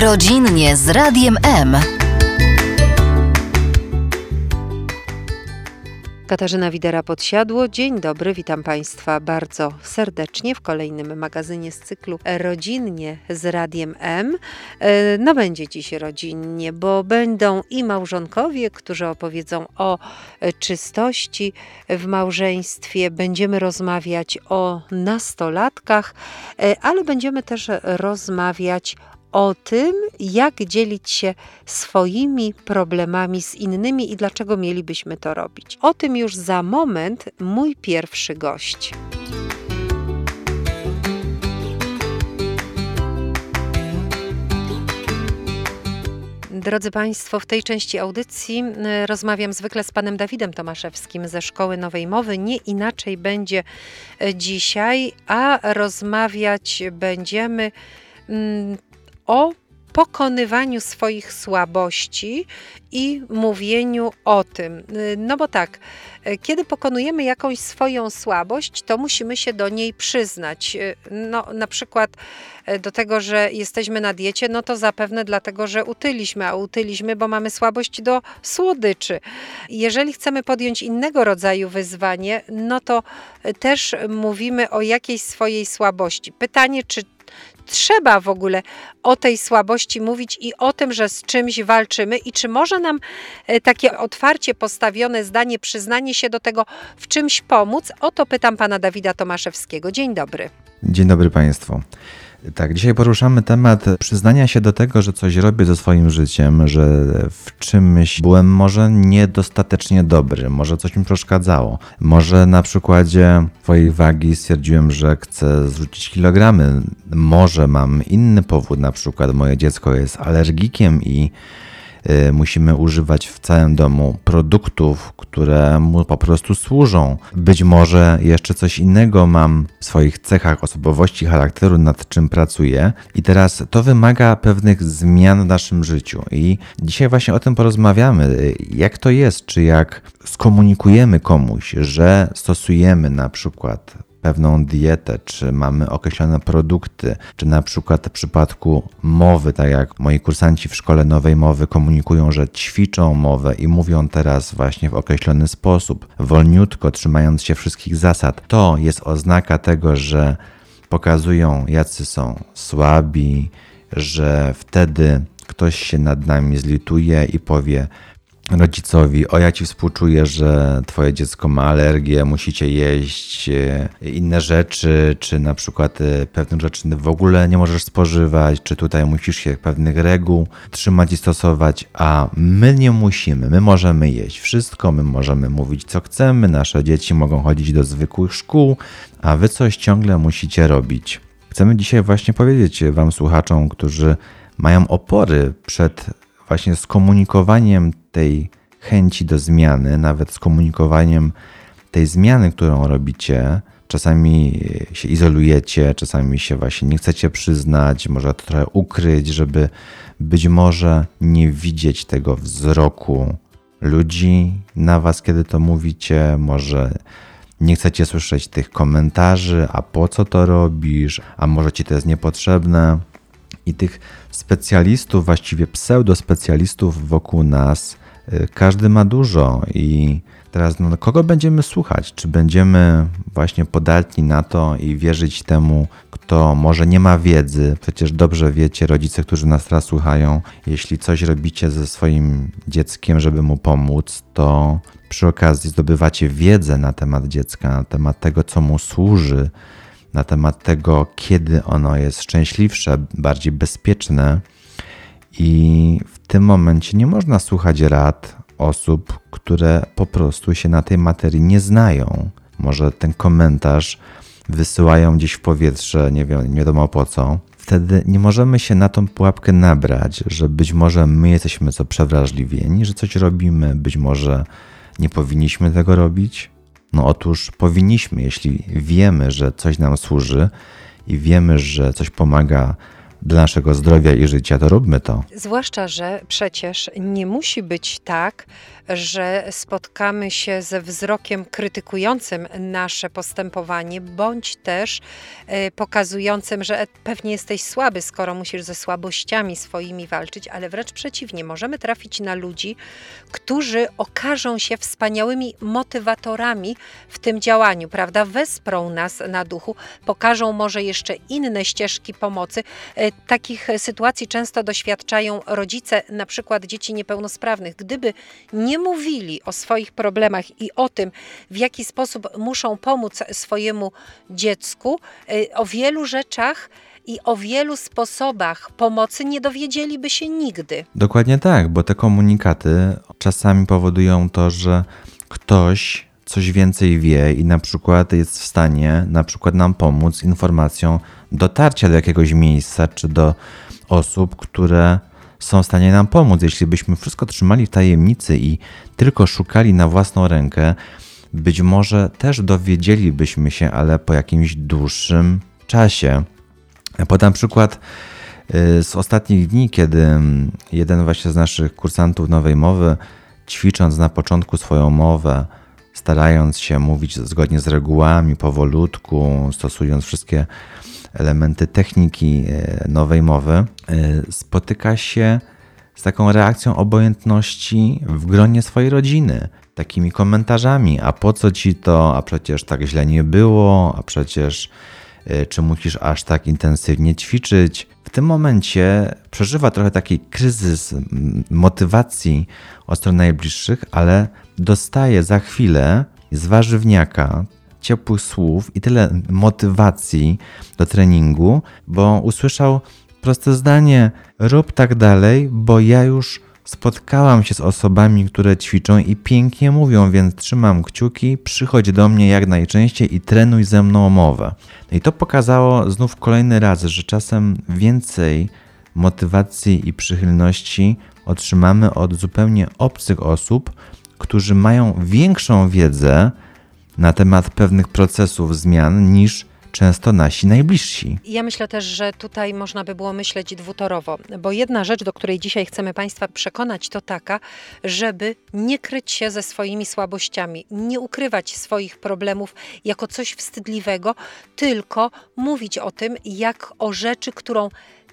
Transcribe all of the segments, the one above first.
Rodzinnie z Radiem M. Katarzyna Widera-Podsiadło. Dzień dobry, witam Państwa bardzo serdecznie w kolejnym magazynie z cyklu Rodzinnie z Radiem M. E, no będzie dziś rodzinnie, bo będą i małżonkowie, którzy opowiedzą o czystości w małżeństwie. Będziemy rozmawiać o nastolatkach, e, ale będziemy też rozmawiać o tym, jak dzielić się swoimi problemami z innymi i dlaczego mielibyśmy to robić. O tym już za moment mój pierwszy gość. Drodzy Państwo, w tej części audycji y, rozmawiam zwykle z panem Dawidem Tomaszewskim ze Szkoły Nowej Mowy. Nie inaczej będzie y, dzisiaj, a rozmawiać będziemy mm, o pokonywaniu swoich słabości i mówieniu o tym. No bo tak, kiedy pokonujemy jakąś swoją słabość, to musimy się do niej przyznać. No, na przykład do tego, że jesteśmy na diecie, no to zapewne dlatego, że utyliśmy, a utyliśmy, bo mamy słabość do słodyczy. Jeżeli chcemy podjąć innego rodzaju wyzwanie, no to też mówimy o jakiejś swojej słabości. Pytanie, czy trzeba w ogóle o tej słabości mówić i o tym, że z czymś walczymy i czy może nam e, takie otwarcie postawione zdanie, przyznanie się do tego w czymś pomóc? O to pytam pana Dawida Tomaszewskiego. Dzień dobry. Dzień dobry państwu. Tak, dzisiaj poruszamy temat przyznania się do tego, że coś robię ze swoim życiem, że w czymś byłem może niedostatecznie dobry, może coś mi przeszkadzało. Może na przykładzie twojej wagi stwierdziłem, że chcę zrzucić kilogramy. Może mam inny powód, na przykład moje dziecko jest alergikiem i musimy używać w całym domu produktów, które mu po prostu służą. Być może jeszcze coś innego mam w swoich cechach osobowości, charakteru, nad czym pracuję, i teraz to wymaga pewnych zmian w naszym życiu. I dzisiaj właśnie o tym porozmawiamy. Jak to jest, czy jak skomunikujemy komuś, że stosujemy na przykład pewną dietę, czy mamy określone produkty, czy na przykład w przypadku mowy, tak jak moi kursanci w szkole nowej mowy komunikują, że ćwiczą mowę i mówią teraz właśnie w określony sposób, wolniutko, trzymając się wszystkich zasad, to jest oznaka tego, że pokazują, jacy są słabi, że wtedy ktoś się nad nami zlituje i powie: rodzicowi, o ja ci współczuję, że twoje dziecko ma alergię, musicie jeść e, inne rzeczy, czy na przykład e, pewnych rzeczy w ogóle nie możesz spożywać, czy tutaj musisz się pewnych reguł trzymać i stosować, a my nie musimy. My możemy jeść wszystko, my możemy mówić co chcemy, nasze dzieci mogą chodzić do zwykłych szkół, a wy coś ciągle musicie robić. Chcemy dzisiaj właśnie powiedzieć wam słuchaczom, którzy mają opory przed właśnie skomunikowaniem tej chęci do zmiany, nawet skomunikowaniem tej zmiany, którą robicie. Czasami się izolujecie, czasami się właśnie nie chcecie przyznać, może to trochę ukryć, żeby być może nie widzieć tego wzroku ludzi na was, kiedy to mówicie, może nie chcecie słyszeć tych komentarzy, a po co to robisz, a może ci to jest niepotrzebne. I tych specjalistów, właściwie pseudospecjalistów wokół nas, każdy ma dużo i teraz no, kogo będziemy słuchać? Czy będziemy właśnie podatni na to i wierzyć temu, kto może nie ma wiedzy? Przecież dobrze wiecie, rodzice, którzy nas teraz słuchają, jeśli coś robicie ze swoim dzieckiem, żeby mu pomóc, to przy okazji zdobywacie wiedzę na temat dziecka, na temat tego, co mu służy, na temat tego, kiedy ono jest szczęśliwsze, bardziej bezpieczne. I w tym momencie nie można słuchać rad osób, które po prostu się na tej materii nie znają. Może ten komentarz wysyłają gdzieś w powietrze, nie, wiem, nie wiadomo po co. Wtedy nie możemy się na tą pułapkę nabrać, że być może my jesteśmy co przewrażliwieni, że coś robimy, być może nie powinniśmy tego robić. No otóż powinniśmy, jeśli wiemy, że coś nam służy i wiemy, że coś pomaga dla naszego zdrowia i życia, to róbmy to. Zwłaszcza, że przecież nie musi być tak, że spotkamy się ze wzrokiem krytykującym nasze postępowanie, bądź też e, pokazującym, że pewnie jesteś słaby, skoro musisz ze słabościami swoimi walczyć, ale wręcz przeciwnie, możemy trafić na ludzi, którzy okażą się wspaniałymi motywatorami w tym działaniu, prawda? Wesprą nas na duchu, pokażą może jeszcze inne ścieżki pomocy. Takich sytuacji często doświadczają rodzice, na przykład dzieci niepełnosprawnych. Gdyby nie mówili o swoich problemach i o tym, w jaki sposób muszą pomóc swojemu dziecku, y, o wielu rzeczach i o wielu sposobach pomocy nie dowiedzieliby się nigdy. Dokładnie tak, bo te komunikaty czasami powodują to, że ktoś coś więcej wie i na przykład jest w stanie na przykład nam pomóc informacją dotarcia do jakiegoś miejsca czy do osób, które są w stanie nam pomóc. Jeśli byśmy wszystko trzymali w tajemnicy i tylko szukali na własną rękę, być może też dowiedzielibyśmy się, ale po jakimś dłuższym czasie. Podam przykład y, z ostatnich dni, kiedy jeden właśnie z naszych kursantów nowej mowy, ćwicząc na początku swoją mowę, starając się mówić zgodnie z regułami, powolutku, stosując wszystkie elementy techniki e, nowej mowy, e, spotyka się z taką reakcją obojętności w gronie swojej rodziny, takimi komentarzami: A po co ci to? A przecież tak źle nie było, a przecież e, czy musisz aż tak intensywnie ćwiczyć? W tym momencie przeżywa trochę taki kryzys motywacji od strony najbliższych, ale dostaje za chwilę z warzywniaka ciepłych słów i tyle motywacji do treningu, bo usłyszał proste zdanie: rób tak dalej, bo ja już spotkałam się z osobami, które ćwiczą i pięknie mówią, więc trzymam kciuki, przychodź do mnie jak najczęściej i trenuj ze mną mowę. No i to pokazało znów kolejny raz, że czasem więcej motywacji i przychylności otrzymamy od zupełnie obcych osób, którzy mają większą wiedzę na temat pewnych procesów zmian niż często nasi najbliżsi. Ja myślę też, że tutaj można by było myśleć dwutorowo, bo jedna rzecz, do której dzisiaj chcemy Państwa przekonać, to taka, żeby nie kryć się ze swoimi słabościami, nie ukrywać swoich problemów jako coś wstydliwego, tylko mówić o tym, jak o rzeczy, którą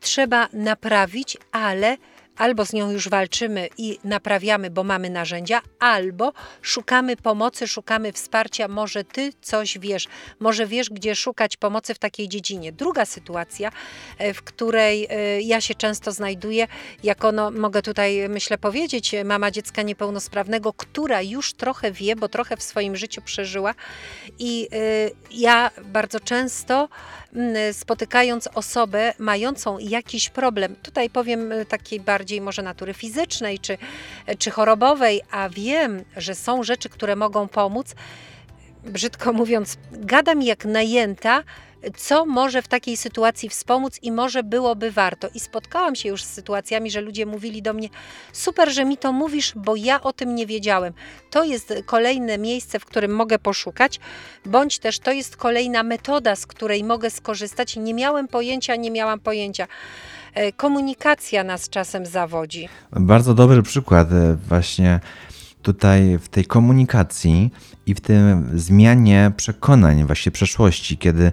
trzeba naprawić, ale albo z nią już walczymy i naprawiamy, bo mamy narzędzia, albo szukamy pomocy, szukamy wsparcia. Może ty coś wiesz, może wiesz, gdzie szukać pomocy w takiej dziedzinie. Druga sytuacja, e, w której e, ja się często znajduję, jako no, mogę tutaj myślę powiedzieć, mama dziecka niepełnosprawnego, która już trochę wie, bo trochę w swoim życiu przeżyła i e, ja bardzo często spotykając osobę mającą jakiś problem, tutaj powiem takiej bardziej bardziej może natury fizycznej czy, czy chorobowej, a wiem, że są rzeczy, które mogą pomóc, brzydko mówiąc, gadam jak najęta, co może w takiej sytuacji wspomóc i może byłoby warto. I spotkałam się już z sytuacjami, że ludzie mówili do mnie: Super, że mi to mówisz, bo ja o tym nie wiedziałem. To jest kolejne miejsce, w którym mogę poszukać, bądź też to jest kolejna metoda, z której mogę skorzystać. Nie miałem pojęcia, nie miałam pojęcia. E, komunikacja nas czasem zawodzi. Bardzo dobry przykład e, właśnie tutaj w tej komunikacji i w tym zmianie przekonań właśnie przeszłości, kiedy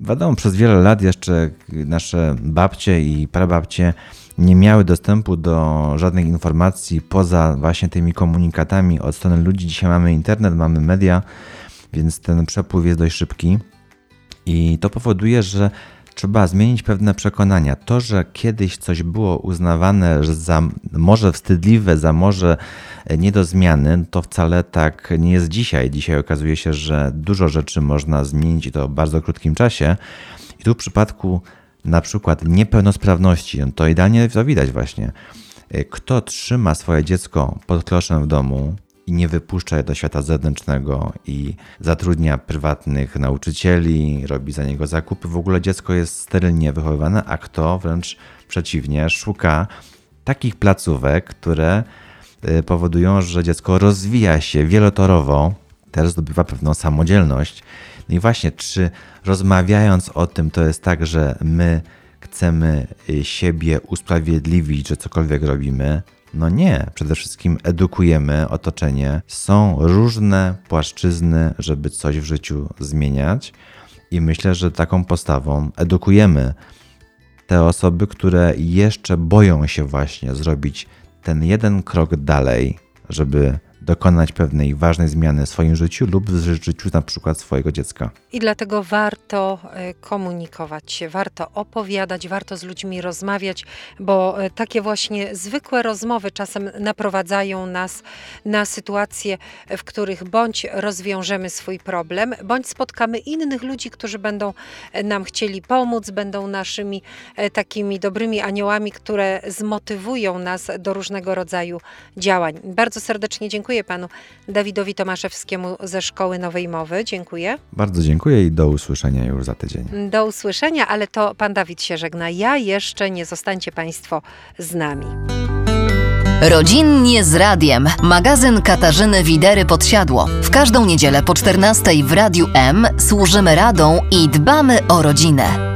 wiadomo, przez wiele lat jeszcze nasze babcie i prababcie nie miały dostępu do żadnych informacji poza właśnie tymi komunikatami od strony ludzi. Dzisiaj mamy internet, mamy media, więc ten przepływ jest dość szybki. I to powoduje, że trzeba zmienić pewne przekonania. To, że kiedyś coś było uznawane za może wstydliwe, za może nie do zmiany, to wcale tak nie jest dzisiaj. Dzisiaj okazuje się, że dużo rzeczy można zmienić i to w bardzo krótkim czasie. I tu w przypadku na przykład niepełnosprawności, to idealnie to widać właśnie. Kto trzyma swoje dziecko pod kloszem w domu, i nie wypuszcza je do świata zewnętrznego i zatrudnia prywatnych nauczycieli, robi za niego zakupy. W ogóle dziecko jest sterylnie wychowywane, a kto wręcz przeciwnie, szuka takich placówek, które y, powodują, że dziecko rozwija się wielotorowo, też zdobywa pewną samodzielność. No i właśnie, czy rozmawiając o tym, to jest tak, że my chcemy y, siebie usprawiedliwić, że cokolwiek robimy. No nie, przede wszystkim edukujemy otoczenie. Są różne płaszczyzny, żeby coś w życiu zmieniać, i myślę, że taką postawą edukujemy te osoby, które jeszcze boją się właśnie zrobić ten jeden krok dalej, żeby dokonać pewnej ważnej zmiany w swoim życiu lub w życiu na przykład swojego dziecka. I dlatego warto e, komunikować się, warto opowiadać, warto z ludźmi rozmawiać, bo e, takie właśnie zwykłe rozmowy czasem naprowadzają nas na sytuacje, w których bądź rozwiążemy swój problem, bądź spotkamy innych ludzi, którzy będą e, nam chcieli pomóc, będą naszymi takimi dobrymi aniołami, które zmotywują nas do różnego rodzaju działań. Bardzo serdecznie dziękuję Dziękuję panu Dawidowi Tomaszewskiemu ze Szkoły Nowej Mowy. Dziękuję. Bardzo dziękuję i do usłyszenia już za tydzień. Do usłyszenia, ale to pan Dawid się żegna. Ja jeszcze nie zostańcie państwo z nami. Rodzinnie z radiem. Magazyn Katarzyny Widery Podsiadło. W każdą niedzielę po 14 w Radiu M służymy radą i dbamy o rodzinę.